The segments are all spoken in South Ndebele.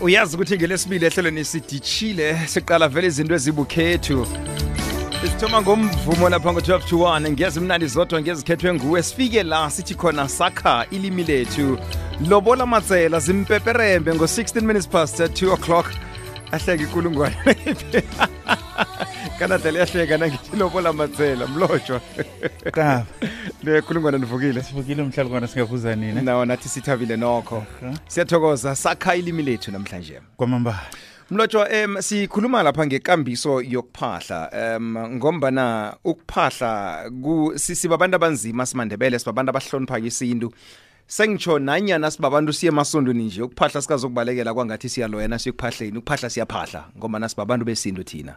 uyazi ukuthi ngelesibili ehlelweni sidishile siqala vele izinto ezibukhethu sithoma ngomvumo lapha ngo-12 to 1 ngiyeza imnandi zodwa ngezikhethwe nguwe sifike la sithi khona sakha ilimi lethu lobola matsela zimpeperembe ngo-16 minutes past 2 o'clock ahleke ikulungwane kanadlala yahleka nangithi lobola matsela mlotshwa qaba lekhulungwana nivukile sivukile umhlalukwana singabuza nina nawo nathi sithabile nokho siyathokoza sakha ilimi lethu namhlanje kwamambala mlotshwa um sikhuluma lapha ngekambiso yokuphahla um ngombana ukuphahla sibabantu abanzima simandebele sibabantu abahlonipha isintu sengitsho nanyana sibabantu siye emasondweni nje ukuphahla sikazokubalekela kwangathi siyaloyana siyokuphahleni ukuphahla siyaphahla ngombana sibabantu besintu thina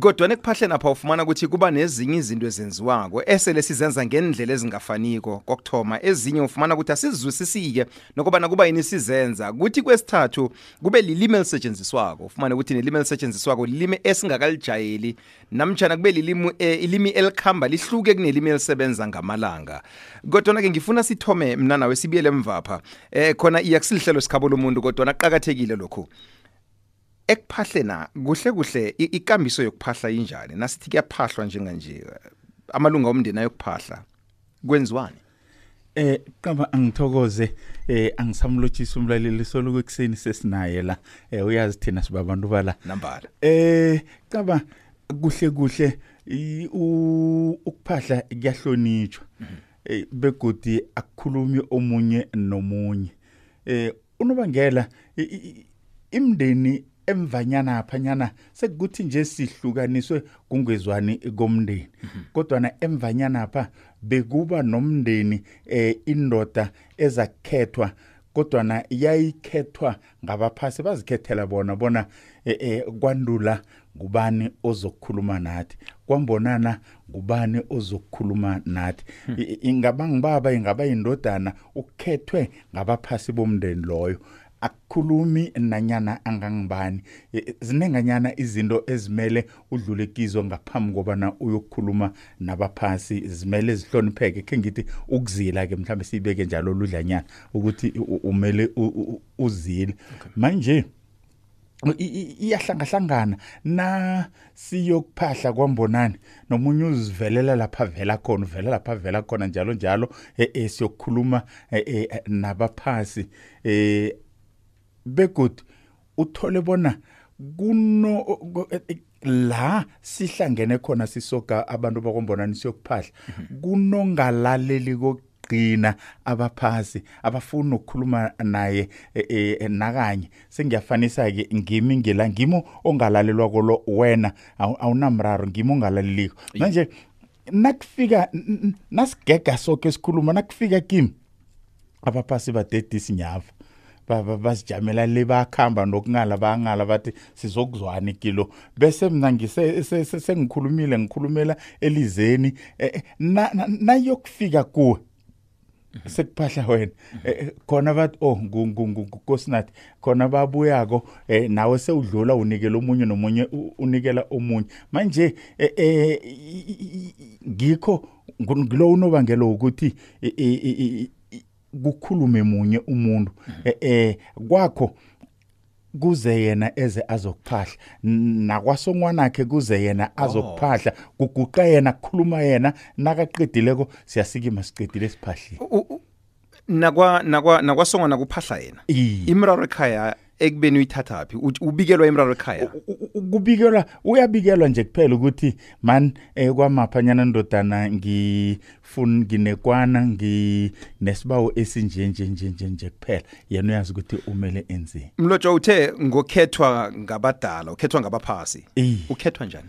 kodwa nekuphahleni apha ufumana ukuthi kuba nezinye izinto ezenziwako esele sizenza ngendlela ezingafaniko kokuthoma ezinye ufumana ukuthi asizwisisike nokubana kuba yini sizenza kuthi kwesithathu kube lilimi elisetshenziswako ufumane ukuthi nelimi elisetshenziswako lilimi esingakalijayeli namtshana kube lilimi e, ilimi elikhamba lihluke kunelimi elisebenza ngamalanga kodwana-ke ngifuna sithome mna nawe sibuyele emvapha um eh, khona iyakusilihlelo sikhabo lomuntu kodwana kuqakathekile lokhu ekuphahlena kuhle kuhle ikambiso yokuphahla injani nasithi kuyaphahlwa njenganje amalunga omndeni ayokuphahla kwenziwani Eh qaba angithokoze eh angisamlotshisa umlaleli solo kwekuseni sesinaye la eh uyazi thina sibabantu bala nambala eh qaba kuhle kuhle ukuphahla kuyahlonitshwa mhm. eh begodi akukhulumi omunye nomunye eh unobangela imndeni emvanyana aphanyana sekukuthi nje sihlukaniswe kungezwani komndeni mhm. kodwa na emvanyana pha bekuba nomndeni eh indoda ezakhethwa kodwa na yayikhethwa ngabaphasi bazikhethela bona bona eh, eh kwandula ngubani ozokukhuluma nathi kwambonana ngubani ozokukhuluma nathi hmm. ingaba ngibaba ingaba yindodana ukukhethwe ngabaphasi bomndeni loyo akukhulumi nanyana angangibani e, e, zinenganyana izinto ezimele udlule kizo ngaphambi kobana uyokukhuluma nabaphasi zimele zihlonipheke khe ngithi ukuzila ke mhlawumbe siyibeke njalo ludlanyana ukuthi umele uzile manje iyahlangahlangana na siyokuphahla kwambonani nomunye uzivelela lapha vela khona uvela lapha vela khona njalo njalo eh, eh, siyokukhuluma eh, eh, eh nabaphasi eh begodu uthole bona kuno la sihlangene khona sisoga abantu bakombonani siyokuphahla mhm. kunongalaleli qina abaphasi abafuni nokukhuluma naye e, e, e, nakanye sengiyafanisa-ke ngimi ngila ngimo ongalalelwa kolo wena awunamraro ngimo ongalaleliko manje nakufika nasigega soke sikhuluma nakufika kimi abaphasi badedisi nyava bazijamela le bakhamba nokungala bangala bathi sizokuzwani kilo bese mina ngisengikhulumile ngikhulumela elizeni eh, eh, nayokufika kuwe mhm. sekuphahla wena eh, khona bathi oh ngukosinathi khona babuyako nawe sewudlula unikela omunye nomunye unikela omunye manje ngikho ngilo unobangela wokuthi kukhulume munye umuntu eh, eh kwakho kuze yena eze azokuphahla N- nakwasongwanakhe kuze yena azokuphahla kuguqa yena kukhuluma yena nakaqedileko siyasikima siqedile siphahlile U- u- nakwa nakwa nakwasongwa nakuphahla yena iye imiraro ekhaya ekubeni uyithathaphi Uj- ubikelwa imraro ekhaya U- u- u- kubikelwa uyabikelwa nje kuphela ukuthi man eh, kwamaphanyana ndodana ngifun nginekwana nginesibawo esinje nje nje nje nje kuphela yena uyazi ukuthi umele enzeni mlotshwa uthe ngokhethwa ngabadala ukhethwa ngabaphasi Iye. ukhethwa njani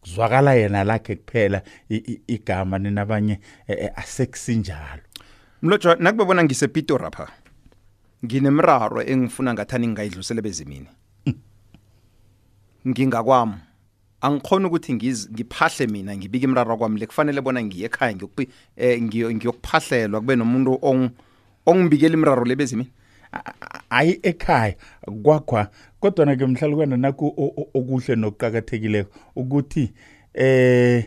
kuzwakala yena lakhe kuphela igama ninabanye e, e, asekusinjalo mlotshwa nakube bona ngisepitora pha nginemraro engifuna ngathani ngingayidlusele bezimini ngingakwami angikhona ukuthi ngiphahle mina ngibike imraro kwami le kufanele bona ngiye ekhaya eh, ngiyokuphahlelwa kube nomuntu ongibikela imiraro le bezimini hayi ekhaya kwakhwa kodwana ke mhlalukwana naku okuhle nokuqakathekileko ukuthi eh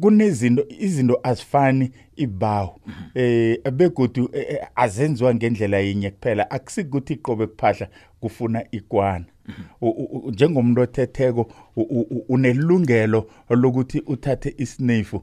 kunezinto izinto azifani ibawo eh begodu eh, eh, azenziwa ngendlela yinye kuphela akusikuthi iqobe kuphahla kufuna ikwana njengomuntu othetheko unelungelo lokuthi uthathe isinefu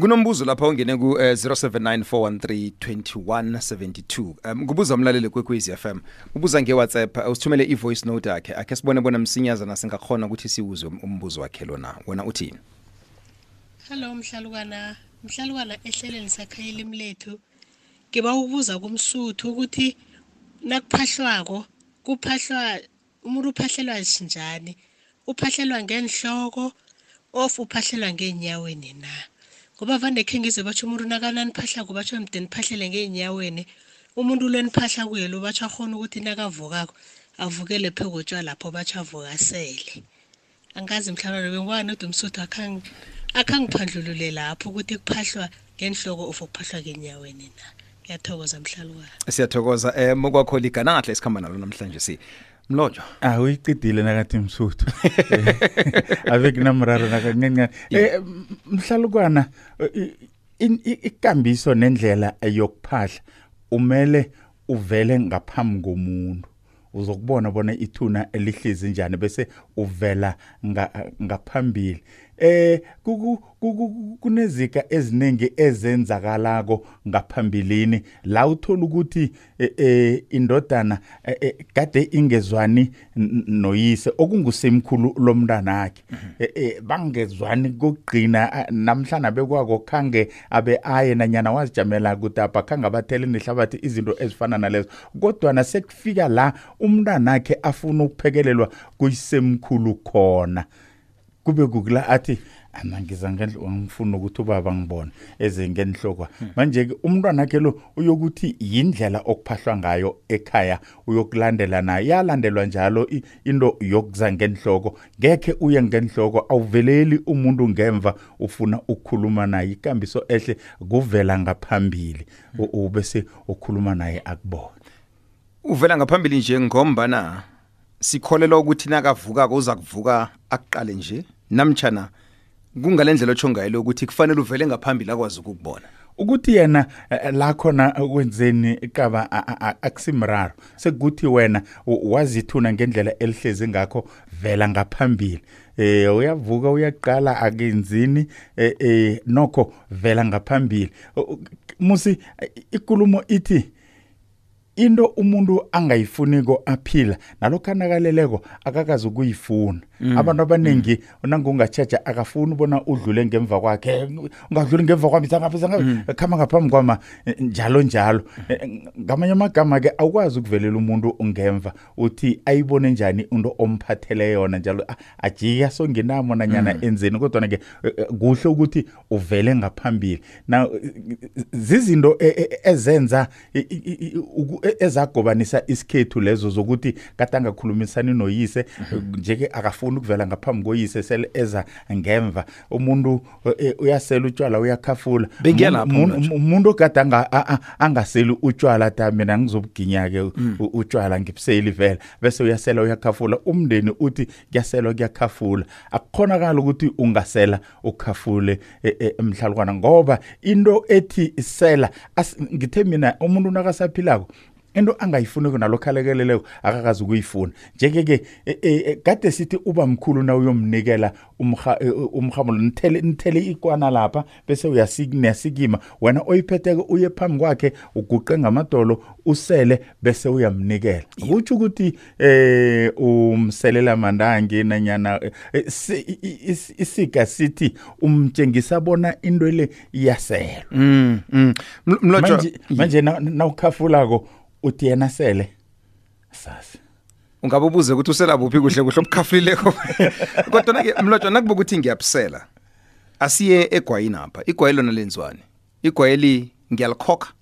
kunombuzo lapha ongene ku uh, 0794132172 um kubuza umlaleli kwekwezi FM ubuza nge-whatsapp eh, usithumele i-voice note yakhe akhe sibone bona msinyazana singakhona ukuthi siwuze um-, umbuzo wakhe lona wona uthini hello mhlalukana mhlalukana ehleleni sakhayelimi lethu ngiba ukubuza kumsuthu ukuthi nakuphahlwako kuphahlwa umuntu uphahlelwa njani uphahlelwa ngeenhloko of uphahlelwa ngeenyaweni na ngoba vane khe ngize batsho umuntu nakananiphahlako batsho mde niphahlele ngeenyaweni umuntu lweniphahla kuye lo batsho akhona ukuthi nakavukako avukele phekotshwa lapho batsho avukasele angazi mhlawumbe bengiba nodwa umsuthu akhangi akhangiphandlulule lapho ukuthi kuphahlwa ngenhloko of ukuphahlwa kenyaweni na ngiyathokoza mhlalukwana siyathokoza um eh, mokwakho liganahle esikhamba nalo namhlanje si mlojo ah uyiqidile nakathi msuthu ave kunamraro nakancancane eh, mhlalukwana ikambiso nendlela yokuphahla umele uvele ngaphambi komuntu uzokubona bona ithuna elihlezi njani bese uvela ngaphambili eh kunezika eziningi ezenzakalako ngaphambilini la uthola ukuthi eh, eh, indodana eh, kade ingezwani noyise okungusemkhulu lomntana wakhe e, e, bangezwani kokugcina namhlanje bekwako khange abe aye nanyana wazijamela ukuthi apha khange abathele nehlabathi izinto ezifana nalezo kodwa nasekufika la umntana akhe afuna ukuphekelelwa kuyisemkhulu khona kube kukula athi ana ngiza ngendle ngifuna ukuthi ubaba ngibone eze ngenhlokwa manje ke umntwana ke lo uyokuthi yindlela okuphahlwa ngayo ekhaya uyokulandela nayo iyalandelwa njalo into yokuza ngenhloko ngekhe uye ngenhloko awuveleli umuntu ngemva ufuna ukukhuluma naye ikambiso ehle kuvela ngaphambili ubese ukhuluma naye akubona uvela ngaphambili nje ngombana sikholelwa ukuthi nakavukako uza kuvuka akuqale nje namtshana kungale ndlela otsho ngayo lokuthi kufanele uvele ngaphambili akwazi ukukubona ukuthi yena eh, eh, la khona kwenzeni iqaba akusimraro sekuthi wena wazithuna ngendlela elihlezi ngakho vela ngaphambili eh uyavuka uyaqala akenzini eh, eh nokho vela ngaphambili musi ikulumo ithi into umuntu angayifuniko aphila nalokho anakaleleko akakazi ukuyifuna mm. abantu abaningi mm. unangongatshetsha akafuni ubona udlule ngemva kwakhe ungadluli ngemva kwami mm. khama ngaphambi kwama eh, njalo njalo eh, eh, ngamanye amagama-ke awukwazi ukuvelela umuntu ungemva uthi ayibone njani into omphathele yona njalo ajike asongenamo nanyana enzeni kodwana-ke kuhle ukuthi uvele ngaphambili na zizinto e, e, ezenza e, ezagobanisa isikhethu lezo zokuthi kade angakhulumisani noyise mhm. nje-ke akafuni ukuvela ngaphambi koyise sele eza ngemva umuntu e, e, uyasela utshwala uyakhafula umuntu ogade angaseli utshwala ta mina ngizobuginya-ke mm. utshwala ngibuseli vela bese uyasela uyakhafula umndeni uthi kuyaselwa kuyakhafula akukhonakala ukuthi ungasela ukhafule e, e, emhlalukwana ngoba into ethi isela ngithe mina umuntu nakasaphilako into angayifuniko nalokho alekeleleko akakazi ukuyifuna njeke-ke e, e, e, kade sithi uba mkhulu na uyomnikela umrhamulo nithele, nithele ikwana lapha bese uyasikima wena oyiphetheke uye phambi kwakhe uguqe ngamadolo usele bese uyamnikela kutsho ukuthi eh umselela mandange nanyana eh, eh, isika sithi umtshengisa bona into le iyaselwa mm, mm. mlotshwa manje nawukhafulako uthi yena sele sasa ungabe ubuze ukuthi usela buphi kuhle kuhle umkhafulileko kodwa nake mlotshwa nakuba ukuthi ngiyabusela asiye egwayini apha igwayi lona lenziwani igwayeli ngiyalikhokha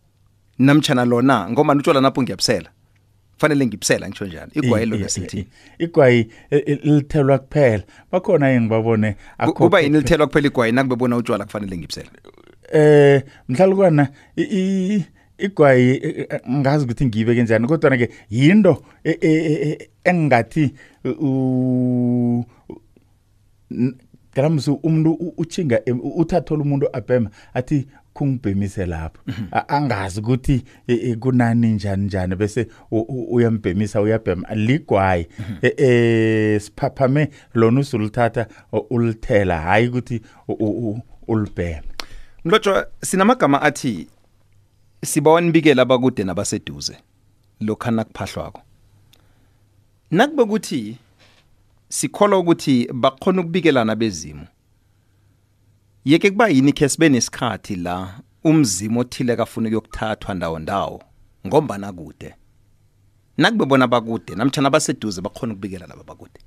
namtshana lona ngomani utshwala napho ngiyabusela fanele ngibusela ngisho njalo igwayi lona sithi igwayi e, e, lithelwa kuphela bakhona yini babone kuba yini lithelwa kuphela igwayi nakube bona utshwala kufanele ngibusela eh mhlalukwana igwayi e, ngazi ukuthi ngibe kanjani kodwa ke yinto engathi ngalamusa umuntu uthinga uthathola umuntu abhema athi kungibhemise lapho mhm. angazi ukuthi e, e, kunani njani njani bese uyambhemisa uyabhema ligwayi mhm. e, e siphaphame lona usuluthatha ulithela hayi ukuthi ulibheme mlotshwa sinamagama athi sibawa nibikele abakude nabaseduze lokha nakuphahlwako nakube ukuthi sikholwa ukuthi bakhona ukubikelana bezimu yeke kuba yini khe sibe nesikhathi la umzimu othile kafuna ukuyokuthathwa ndawo ndawo ngombana kude nakube bona bakude namtshana baseduze bakhona ukubikela laba bakude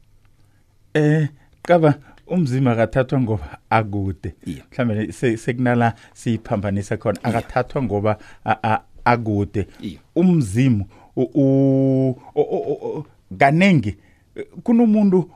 Eh qaba umzima akathathwa ngoba akude. Mhlambe sekunala siyiphambanisa khona akathathwa ngoba akude. Umzimu u kaningi kunomuntu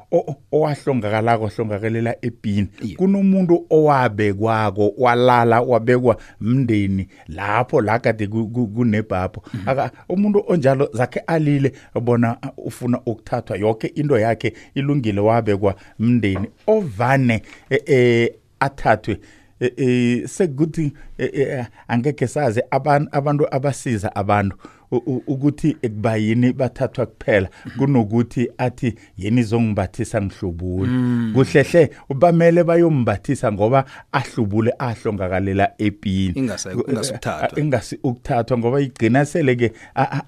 owahlongakalako ohlongakalela epini kunomuntu owabekwako walala wabekwa mndeni lapho la kade kunebhabho mhm. umuntu onjalo zakhe alile bona ufuna ukuthathwa yonke into yakhe ilungile wabekwa mndeni ovane e, e, athathwe e, sekuthi angekhe saze abantu abasiza abantu ukuthi ekubayini bathathwa kuphela kunokuthi athi yini izongimbathisa ngihlubule mm. kuhlehle ubamele bayombathisa ngoba ahlubule ahlongakalela epini ingasi ukuthathwa ngoba igcina sele ke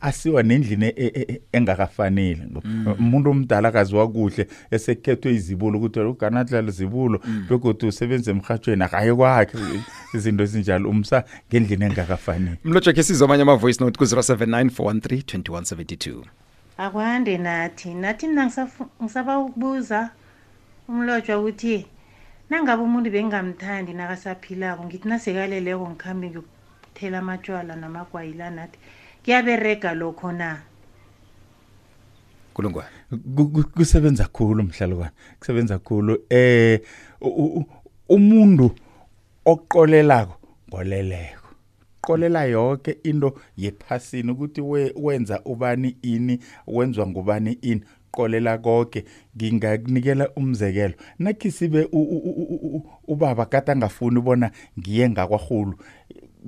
asiwa nendlini e, e, e, engakafanele mm. umuntu omdala akaziwa kuhle esekhethwe izibulo ukuthi uganadlala izibulo mm. begodu usebenza emhathweni akaye kwakhe izinto ezinjalo umsa ngendlini engakafaneli mlotsha khe sizwa amanye ama-voice note ku-079 413 2172 akwande nathi nathi mna ngisafu- ngisaba ukubuza umlotshwa ukuthi nangabe umuntu bengingamthandi nakasaphilako ngithi nasekaleleko ngikhambe ngiyokuthela amatshwala namagwayi la nathi kuyaberega lokho na kulungwane Ku- ku- kusebenza khulu mhlalukwana kusebenza khulu eh u- u- umuntu okuqolelako ngoleleko qolela yonke into yephasini ukuthi wenza ubani ini wenzwa ngubani ini qolela konke ngingakunikela umzekelo nathi sibe ubaba kade angafuni bona ngiye ngakwarhulu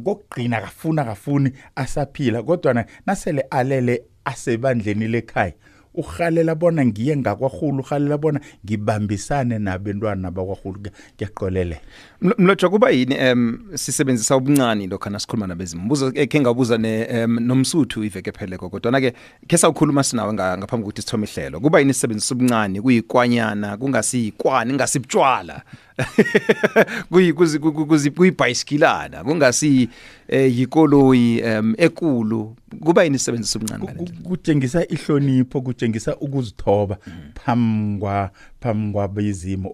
kokugcina akafuni akafuni asaphila kodwana nasele alele asebandleni lekhaya urhalela bona ngiye ngakwarhulu urhalela bona ngibambisane nabentwana bakwarhulu kuyaqolelela mlotshwa kuba yini um sisebenzisa ubuncane lokhu nasikhuluma nabezimu mbuzo eh, khe ngabuza ne, um, nomsuthu iveke pheleko kodwana-ke khe sawukhuluma sinawe ngaphambi kokuthi sithome ihlelo kuba yini sisebenzisa ubuncane kuyikwanyana kungasiyikwani kungasibutshwala kuyibhayisikilana kungasi eh, yikoloyi um ekulu kuba yini isebenzisa ubuncangalendlela kutshengisa ihlonipho kutshengisa ukuzithoba phambi kwa phambi kwabezimu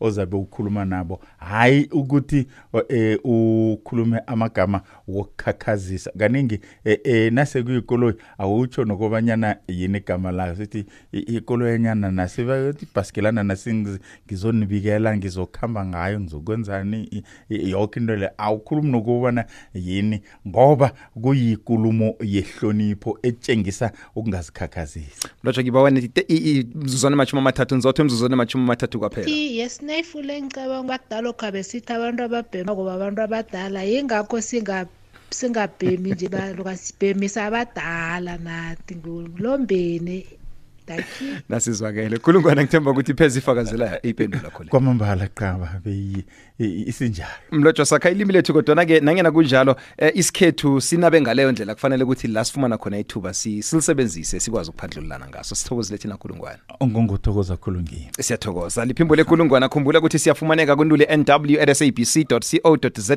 ozabe ukhuluma nabo hayi ukuthi eh, ukhulume amagama wokukhakhazisa kaningi eh, eh, nasekuyikoloyi awutsho nokobanyana yini igama layo sithi ikoloyanyana nase bayothi ibhasikelana nase ngizonibikela ngizokuhamba ngayo ngizokwenzani yoke into le awukhulumi nokubana yini ngoba kuyikulumo yehlonipho etshengisa ukungazikhakhazisi lotsha ngibawa imizuzwana amashumi amathathu nizotho imizuzwana amashumi amathathu kwaphela yesinayifulo engicabanga bakudala okhabe sithi abantu ababhemako babantu abadala yingakho singabi singabhemi nje baloka sibhemisa abadala nathi ngulombeni nasizwakele khulungwana ngithemba ukuthi ipheza ifakazela ipendula khona kwamambala qaba beyi isinjalo mlotshwa sakha ilimi lethu kodwa ke nangena kunjalo eh, isikhethu sinabe ngaleyo ndlela kufanele ukuthi la sifumana khona ithuba silisebenzise sikwazi ukuphandlululana ngaso sithokozile thina khulungwana ongongothokoza khulungini siyathokoza liphimbo lekhulungwana khumbula ukuthi siyafumaneka kuntuli nw@sabc.co.za